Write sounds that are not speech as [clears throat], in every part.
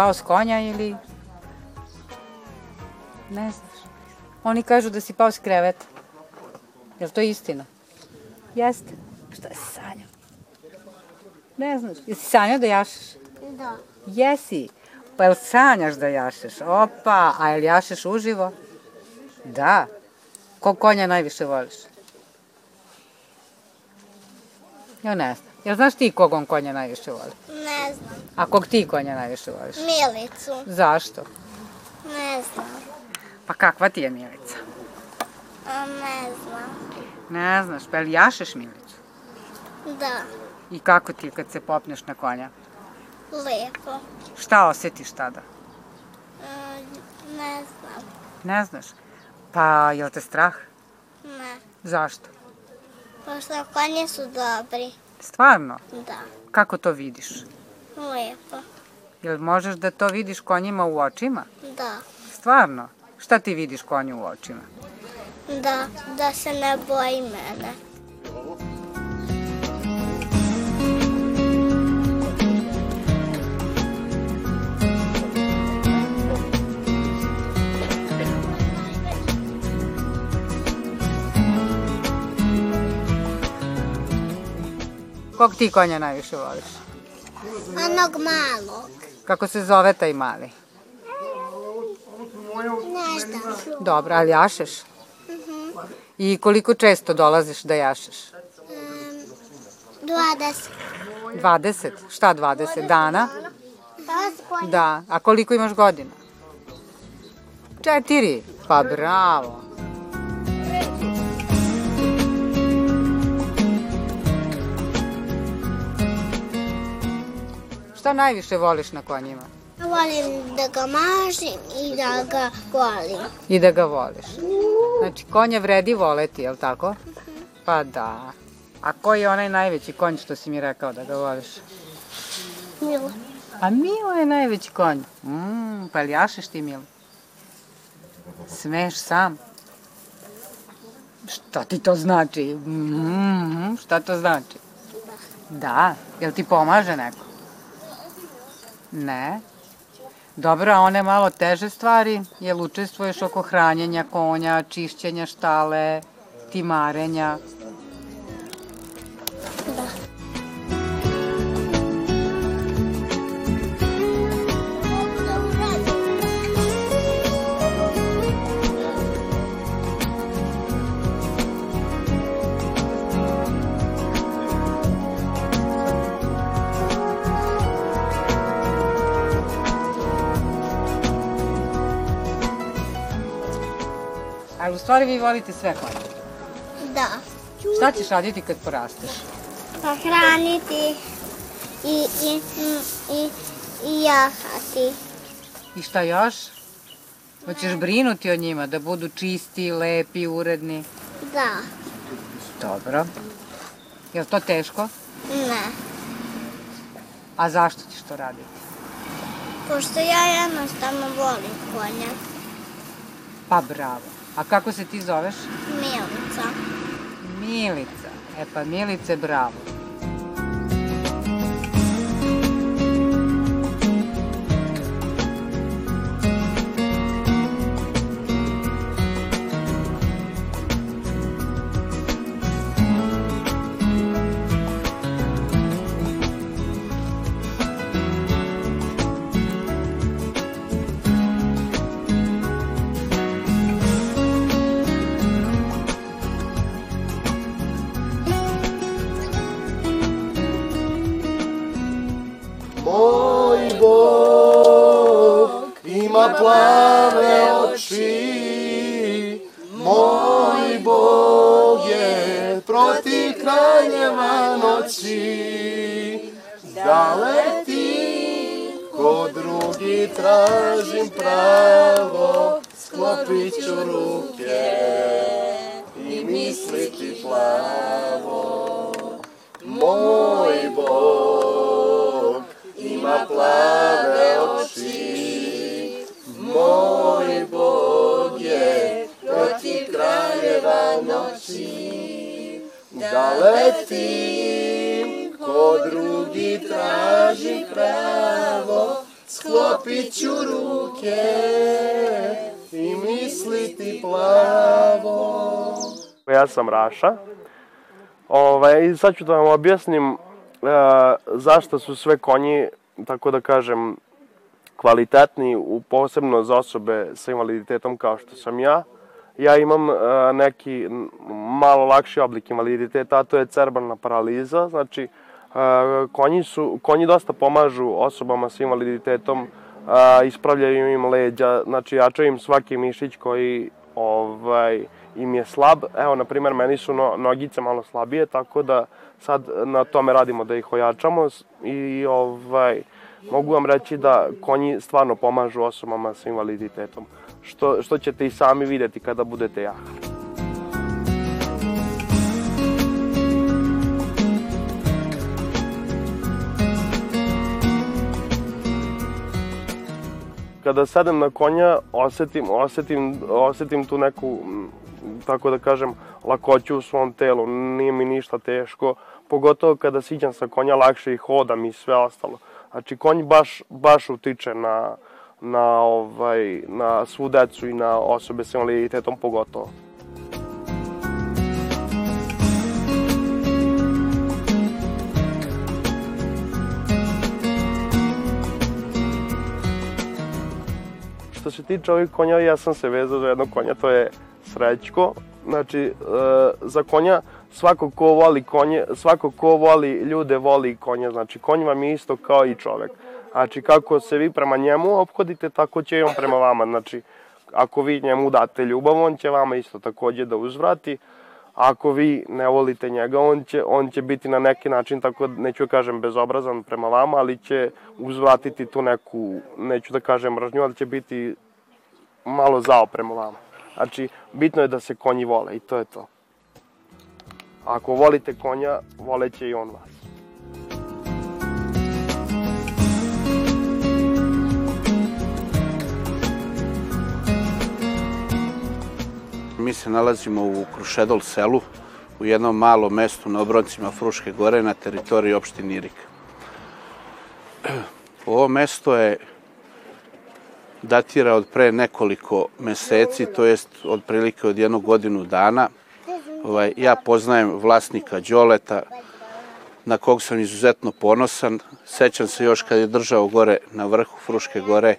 pao s konja ili... Ne znaš. Oni kažu da si pao s kreveta. Je li to istina? Jeste. Šta si sanjao? Ne znaš. Jesi sanjao da jašeš? Da. Jesi. Pa jel sanjaš da jašeš? Opa, a jel jašeš uživo? Da. Kog konja najviše voliš? Ja ne znam. Jel znaš ti kog on konja najviše voli? Ne znam. A kog ti konja najviše voliš? Milicu. Zašto? Ne znam. Pa kakva ti je Milica? A, ne znam. Ne znaš, pa jel jašeš Milicu? Da. I kako ti je kad se popneš na konja? Lepo. Šta osjetiš tada? Ne znam. Ne znaš. Pa, jel te strah? Ne. Zašto? Pošto konje su dobri. Stvarno? Da. Kako to vidiš? Lepo. Jel možeš da to vidiš konjima u očima? Da. Stvarno? Šta ti vidiš konju u očima? Da. Da se ne boji mene. Kog ti konja najviše voliš? Onog malog. Kako se zove taj mali? Ne znam. Dobro, ali jašeš? I koliko često dolaziš da jašeš? 20. 20? Šta 20? Dana? Pa Da. A koliko imaš godina? Četiri. Pa bravo. Šta najviše voliš na konjima? Volim da ga mažim i da ga volim. I da ga voliš. Znači, konja vredi voleti, jel tako? Pa da. A koji je onaj najveći konj što si mi rekao da ga voliš? Milo. A Milo je najveći konj. Mm, pa li jašeš ti Milo? Smeš sam? Šta ti to znači? Mm, šta to znači? Da. Jel ti pomaže neko? Ne. Dobro, a one malo teže stvari, jel učestvuješ oko hranjenja konja, čišćenja štale, timarenja? Stvari vi volite sve konje. Da. Šta ćeš raditi kad porasteš? Pa hraniti i, i, i, i jahati. I šta još? Hoćeš brinuti o njima, da budu čisti, lepi, uredni? Da. Dobro. Je li to teško? Ne. A zašto ćeš to raditi? Pošto ja jednostavno volim konja. Pa bravo. A kako se ti zoveš? Milica. Milica. E pa Milice, bravo. Ima plave oči, moj Bog je protiv kraljeva noći. Da letim, ko drugi tražim pravo, sklopit ću ruke i misliti plavo. Moj Bog ima plave oči, kraljeva noći. Da letim, ko drugi traži pravo, sklopit ću ruke i misliti plavo. Ja sam Raša. Ovaj, sad ću da vam objasnim e, zašto su sve konji, tako da kažem, kvalitetni, u, posebno za osobe sa invaliditetom kao što sam ja. Ja imam e, neki malo lakši oblik invaliditeta, a to je cerbalna paraliza. Znači, e, konji, su, konji dosta pomažu osobama sa invaliditetom, e, ispravljaju im leđa, znači jačaju im svaki mišić koji ovaj, im je slab. Evo, na primjer, meni su no, nogice malo slabije, tako da sad na tome radimo da ih ojačamo i ovaj, mogu vam reći da konji stvarno pomažu osobama sa invaliditetom, što, što ćete i sami videti kada budete jahali. kada sedem na konja, osetim, osetim, osetim tu neku, tako da kažem, lakoću u svom telu. Nije mi ništa teško, pogotovo kada siđam sa konja, lakše i hodam i sve ostalo. Znači, konj baš, baš utiče na, na, ovaj, na svu decu i na osobe sa invaliditetom pogotovo. Što se tiče ovih konja, ja sam se vezao za jednog konja, to je Srećko. Znači, e, za konja, svako ko voli konje, svako ko voli ljude, voli konja. Znači, konj vam je isto kao i čovek. Znači, kako se vi prema njemu obhodite, tako će i on prema vama. Znači, ako vi njemu date ljubav, on će vama isto takođe da uzvrati. Ako vi ne volite njega, on će, on će biti na neki način, tako neću da kažem bezobrazan prema vama, ali će uzvratiti tu neku, neću da kažem mržnju, ali će biti malo zao prema vama. Znači, bitno je da se konji vole i to je to. Ako volite konja, voleće i on vas. Mi se nalazimo u Krušedol selu, u jednom malom mestu na obroncima Fruške gore na teritoriji opštine Irik. [clears throat] Ovo mesto je datira od pre nekoliko meseci, to jest od prilike od jednu godinu dana. Ovaj, ja poznajem vlasnika Đoleta, na kog sam izuzetno ponosan. Sećam se još kad je držao gore na vrhu Fruške gore,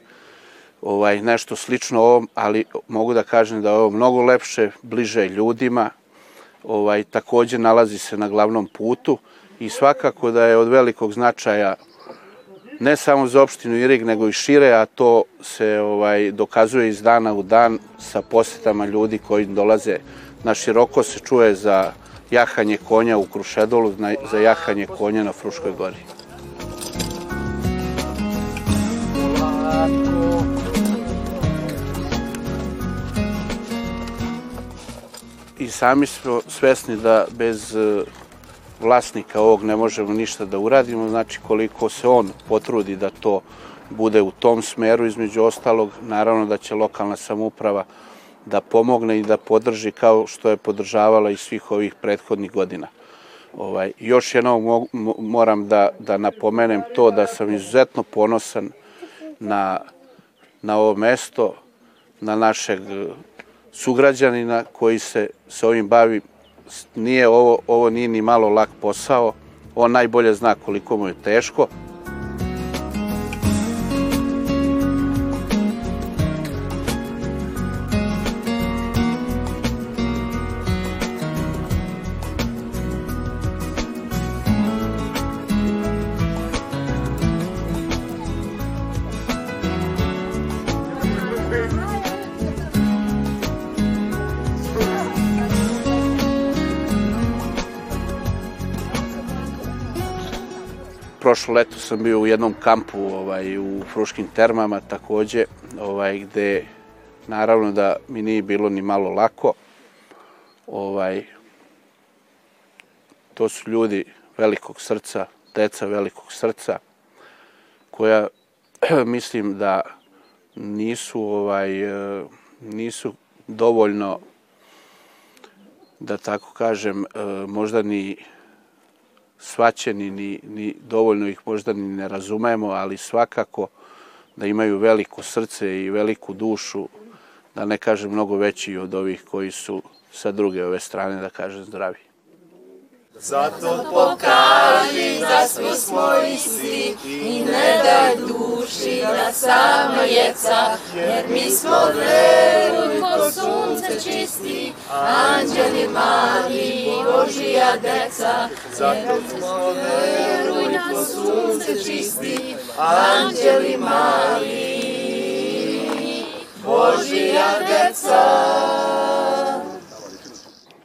ovaj, nešto slično ovom, ali mogu da kažem da je ovo mnogo lepše, bliže ljudima, ovaj, takođe nalazi se na glavnom putu i svakako da je od velikog značaja ne samo za opštinu Irig, nego i šire, a to se ovaj dokazuje iz dana u dan sa posetama ljudi koji dolaze na široko se čuje za jahanje konja u Krušedolu, za jahanje konja na Fruškoj gori. I sami smo svesni da bez vlasnika ovog ne možemo ništa da uradimo, znači koliko se on potrudi da to bude u tom smeru, između ostalog, naravno da će lokalna samuprava da pomogne i da podrži kao što je podržavala i svih ovih prethodnih godina. Ovaj, još jednom moram da, da napomenem to da sam izuzetno ponosan na, na ovo mesto, na našeg sugrađanina koji se sa ovim bavi nije ovo, ovo nije ni malo lak posao, on najbolje zna koliko mu je teško, prošlo leto sam bio u jednom kampu ovaj, u Fruškim termama takođe, ovaj, gde naravno da mi nije bilo ni malo lako. Ovaj, to su ljudi velikog srca, deca velikog srca, koja [clears throat] mislim da nisu ovaj nisu dovoljno da tako kažem možda ni svaćeni, ni, ni dovoljno ih možda ni ne razumemo, ali svakako da imaju veliko srce i veliku dušu, da ne kažem mnogo veći od ovih koji su sa druge ove strane, da kažem zdravi. Zato pokaži da svi smo isti i ne daj duši da sama jeca, jer mi smo veruj ko sunce čisti, anđeli mali, Božija deca. Zato smo veruj ko sunce čisti, anđeli mali, Božija deca.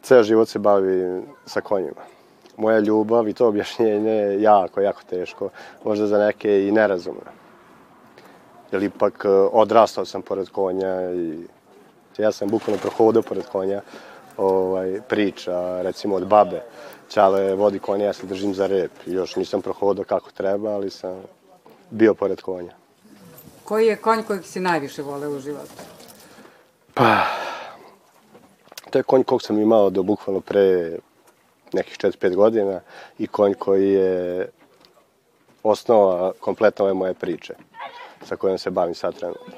Ceo život se bavi sa konjima. Moja ljubav i to objašnjenje je jako, jako teško. Možda za neke i nerazumno. Jer ipak e, odrastao sam pored konja i ja sam bukvalno prohodao pored konja. Ovaj, priča, recimo od babe. Ćale vodi konja, ja se držim za rep. Još nisam prohodao kako treba, ali sam bio pored konja. Koji je konj kojeg si najviše voleo u životu? Pa, to je konj kog sam imao do bukvalno pre nekih 4-5 godina i konj koji je osnova kompletno ove moje priče sa kojom se bavim sad trenutno.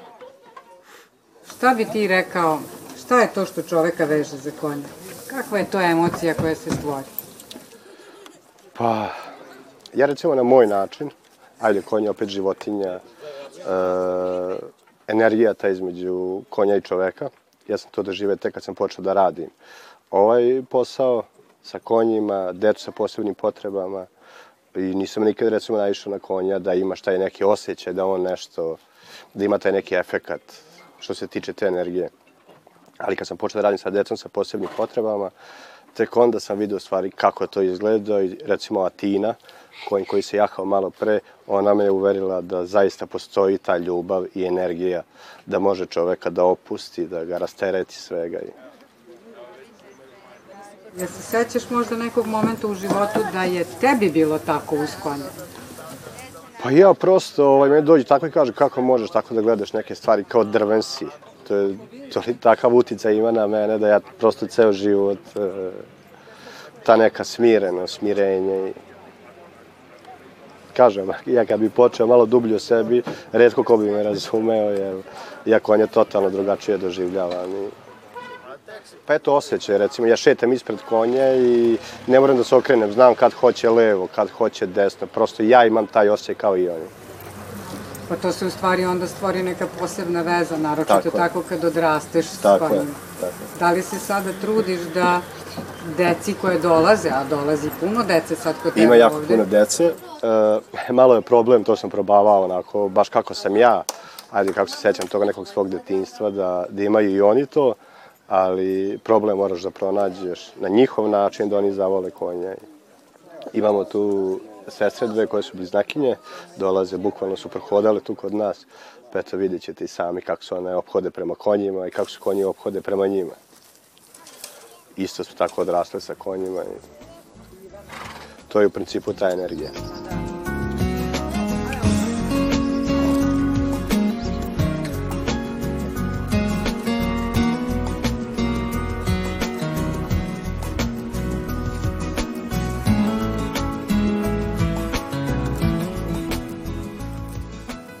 Šta bi ti rekao, šta je to što čoveka veže za konja? Kakva je to emocija koja se stvori? Pa, ja recimo na moj način, ajde, konj je opet životinja, e, energija ta između konja i čoveka, ja sam to doživio tek kad sam počeo da radim. Ovaj posao sa konjima, decu sa posebnim potrebama, i nisam nikad recimo naišao na konja da imaš taj neki osjećaj, da on nešto, da ima taj neki efekat što se tiče te energije. Ali kad sam počeo da radim sa decom sa posebnim potrebama, tek onda sam vidio stvari kako to izgleda i recimo Atina, konj koji se jahao malo pre, ona me je uverila da zaista postoji ta ljubav i energija, da može čoveka da opusti, da ga rastereti svega. I... Jel se sećaš možda nekog momenta u životu da je tebi bilo tako konja? Pa ja prosto, ovaj, meni dođe tako i kaže kako možeš tako da gledaš neke stvari kao drven si. To je, to li takav uticaj ima na mene da ja prosto ceo život e, ta neka smireno, smirenje i kažem, ja kad bi počeo malo dublje o sebi, redko ko bi me razumeo, jer ja konje totalno drugačije doživljavam. I... Pa eto osjećaj, recimo, ja šetam ispred konja i ne moram da se okrenem, znam kad hoće levo, kad hoće desno, prosto ja imam taj osjećaj kao i oni. Pa to se u stvari onda stvori neka posebna veza, naročito Tako tako, kad odrasteš s Tako je, konjima. tako je. Da li se sada trudiš da deci koje dolaze, a dolazi puno dece sad kod tebe Ima jako ovde, puno dece. E, malo je problem, to sam probavao onako, baš kako sam ja, ajde kako se sećam toga nekog svog detinjstva, da, da imaju i oni to, ali problem moraš da pronađeš na njihov način da oni zavole konja. Imamo tu sestre dve koje su bliznakinje, dolaze, bukvalno su prohodale tu kod nas, pa eto vidjet ćete i sami kako se one ophode prema konjima i kako se konji ophode prema njima. Isto su tako odrasle sa konjima i to je u principu ta energija.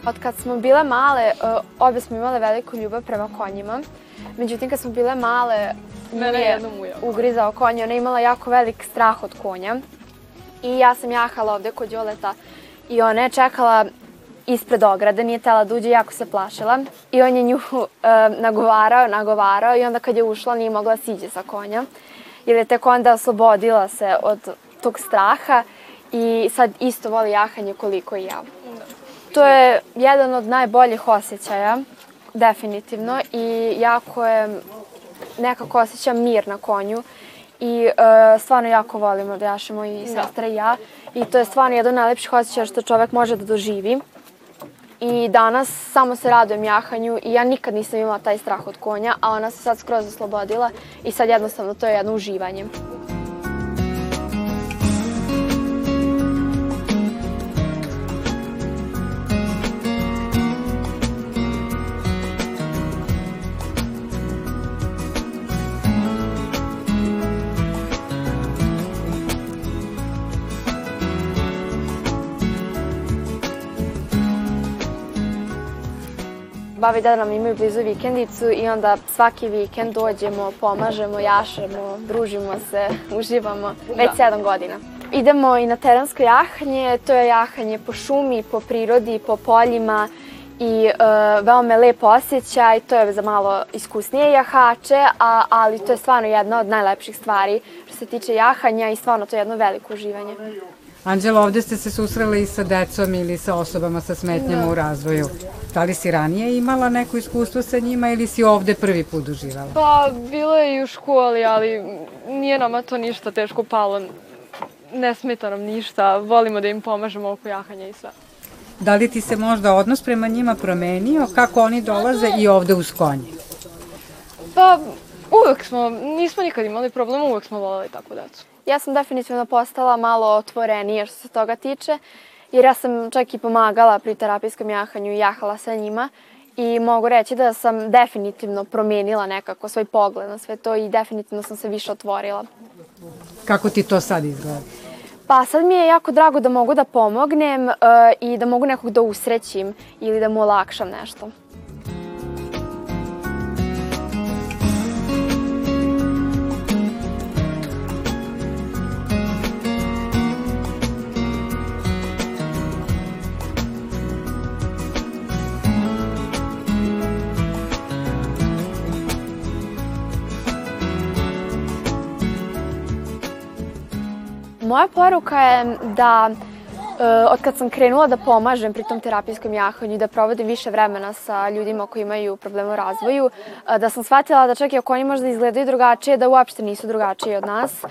Od kad smo bile male, e, obje smo imale veliku ljubav prema konjima. Međutim, kad smo bile male, Mene je ugrizao konja. Ona je imala jako velik strah od konja. I ja sam jahala ovde kod Đoleta i ona je čekala ispred ograde, nije tela da uđe, jako se plašila. I on je nju e, nagovarao, nagovarao i onda kad je ušla nije mogla da siđe sa konja. Jer je tek onda oslobodila se od tog straha i sad isto voli jahanje koliko i ja. To je jedan od najboljih osjećaja, definitivno, i jako je, nekako osjećam mir na konju i e, stvarno jako volimo da jašemo i sestra i ja i to je stvarno jedan od najlepših osjećaja što čovek može da doživi. I danas samo se radujem jahanju i ja nikad nisam imala taj strah od konja, a ona se sad skroz oslobodila i sad jednostavno to je jedno uživanje. Baba i deda nam imaju blizu vikendicu i onda svaki vikend dođemo, pomažemo, jašemo, družimo se, [laughs] uživamo već sedam godina. Idemo i na terensko jahanje, to je jahanje po šumi, po prirodi, po poljima i e, veoma je lep osjećaj, to je za malo iskusnije jahače, a, ali to je stvarno jedna od najlepših stvari što se tiče jahanja i stvarno to je jedno veliko uživanje. Anđela, ovde ste se susreli i sa decom ili sa osobama sa smetnjama u razvoju. Da li si ranije imala neko iskustvo sa njima ili si ovde prvi put uživala? Pa, bilo je i u školi, ali nije nama to ništa teško palo. Ne smeta nam ništa, volimo da im pomažemo oko jahanja i sve. Da li ti se možda odnos prema njima promenio, kako oni dolaze i ovde uz konje? Pa, uvek smo, nismo nikad imali problema, uvek smo voleli tako decu. Ja sam definitivno postala malo otvorenija što se toga tiče, jer ja sam čak i pomagala pri terapijskom jahanju i jahala sa njima i mogu reći da sam definitivno promenila nekako svoj pogled na sve to i definitivno sam se više otvorila. Kako ti to sad izgleda? Pa sad mi je jako drago da mogu da pomognem uh, i da mogu nekog da usrećim ili da mu olakšam nešto. Moja poruka je da Uh, od kad sam krenula da pomažem pri tom terapijskom jahanju i da provodim više vremena sa ljudima koji imaju probleme u razvoju, uh, da sam shvatila da čak i ako oni možda izgledaju drugačije, da uopšte nisu drugačiji od nas uh,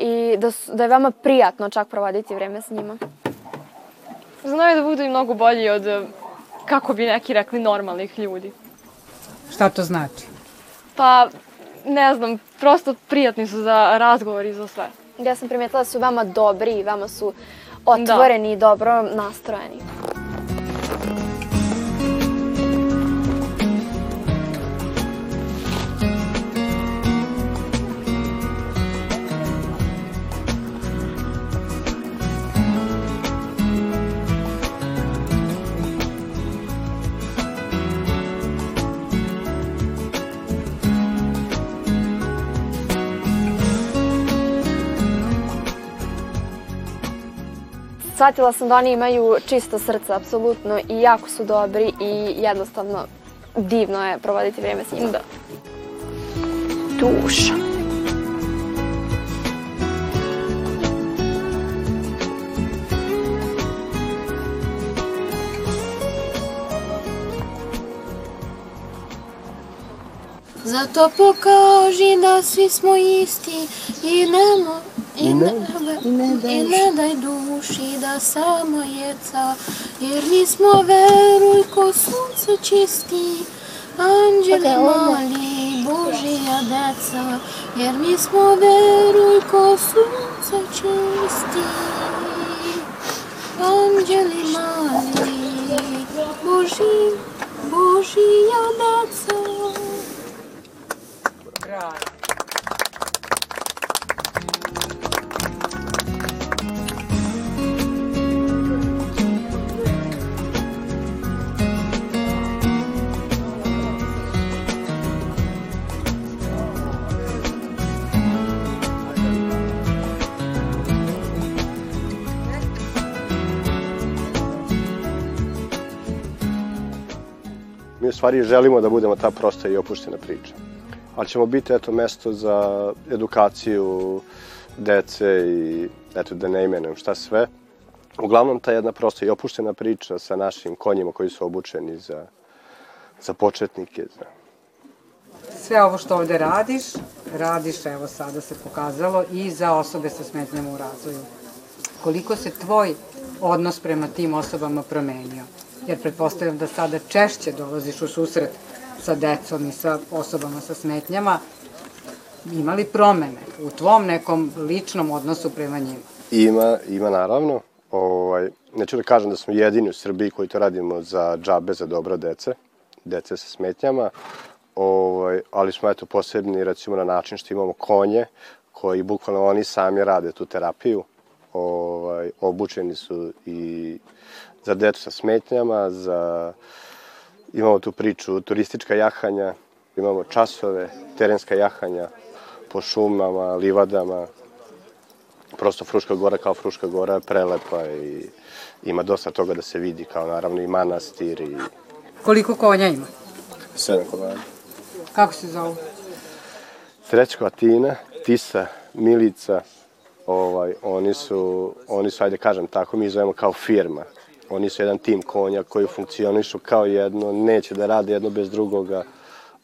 i da, su, da je veoma prijatno čak provoditi vreme sa njima. Znaju da budu i mnogo bolji od, kako bi neki rekli, normalnih ljudi. Šta to znači? Pa, ne znam, prosto prijatni su za razgovor i za sve. Ja sam primetila da su vama dobri i vama su otvoreni da. i dobro nastrojeni. Shvatila sam da oni imaju čisto srce, apsolutno, i jako su dobri i jednostavno divno je provoditi vreme s njim. Da. Duša. Zato pokaži da svi smo isti i nemo i ne, i ne, daj, i ne daj duši da samo jeca, jer mi smo veruj ko sunce čisti, anđeli okay, mali, Božija deca, jer mi smo veruj ko sunce čisti, anđeli mali, Boži, Božija deca. Bravo. Stvari želimo da budemo ta prosta i opuštena priča. Ali ćemo biti eto mesto za edukaciju dece i eto da ne imenujem šta sve. Uglavnom ta jedna prosta i opuštena priča sa našim konjima koji su obučeni za, za početnike. Za... Sve ovo što ovde radiš, radiš, evo sada se pokazalo, i za osobe sa smetnjama u razvoju. Koliko se tvoj odnos prema tim osobama promenio? Jer pretpostavljam da sada češće dolaziš u susret sa decom i sa osobama sa smetnjama, imali promene u tvom nekom ličnom odnosu prema njima? Ima, ima naravno. Ovaj, neću da kažem da smo jedini u Srbiji koji to radimo za džabe, za dobro dece, dece sa smetnjama, ovaj, ali smo eto posebni recimo na način što imamo konje koji bukvalno oni sami rade tu terapiju, ovaj, obučeni su i za decu sa smetnjama, za Imamo tu priču turistička jahanja, imamo časove, terenska jahanja po šumama, livadama. Prosto Fruška gora kao Fruška gora je prelepa i ima dosta toga da se vidi, kao naravno i manastir i Koliko konja ima? sedam komada. Kako se zovu? Srećko Atina, Tisa, Milica, ovaj, oni su, oni su, ajde kažem tako, mi zovemo kao firma. Oni su jedan tim konja koji funkcionišu kao jedno, neće da rade jedno bez drugoga.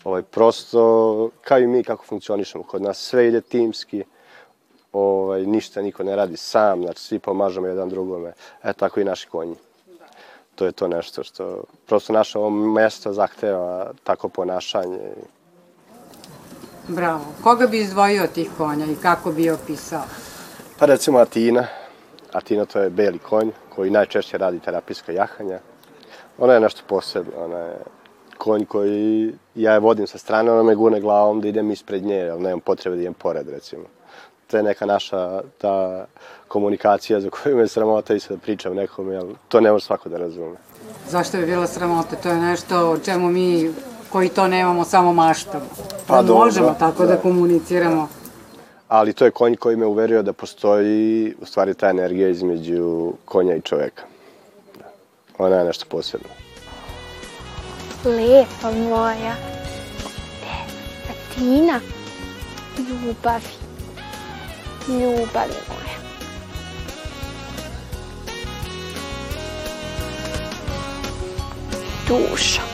Ovaj, prosto, kao i mi kako funkcionišemo kod nas, sve ide timski, ovaj, ništa niko ne radi sam, znači svi pomažemo jedan drugome. E tako i naši konji. To je to nešto što, prosto naše ovo mesto zahteva tako ponašanje. Bravo. Koga bi izdvojio tih konja i kako bi opisao? Pa recimo Atina. Atina to je beli konj koji najčešće radi terapijska jahanja. Ona je nešto posebno. Ona je konj koji ja je vodim sa strane, ona me gune glavom da idem ispred nje, ali nemam potrebe da idem pored recimo. To je neka naša ta komunikacija za koju me sramota i sad pričam nekome, ali to ne može svako da razume. Zašto bi bila sramota? To je nešto o čemu mi koji to nemamo samo maštamo. Pa Pa dobro, možemo tako da da. komuniciramo. Ali to je konj koji me uverio da postoji u stvari ta energija između konja i čoveka. Da. Ona je nešto posebno. Lepa moja. E, Atina. Ljubavi. Ljubavi moja. Duša.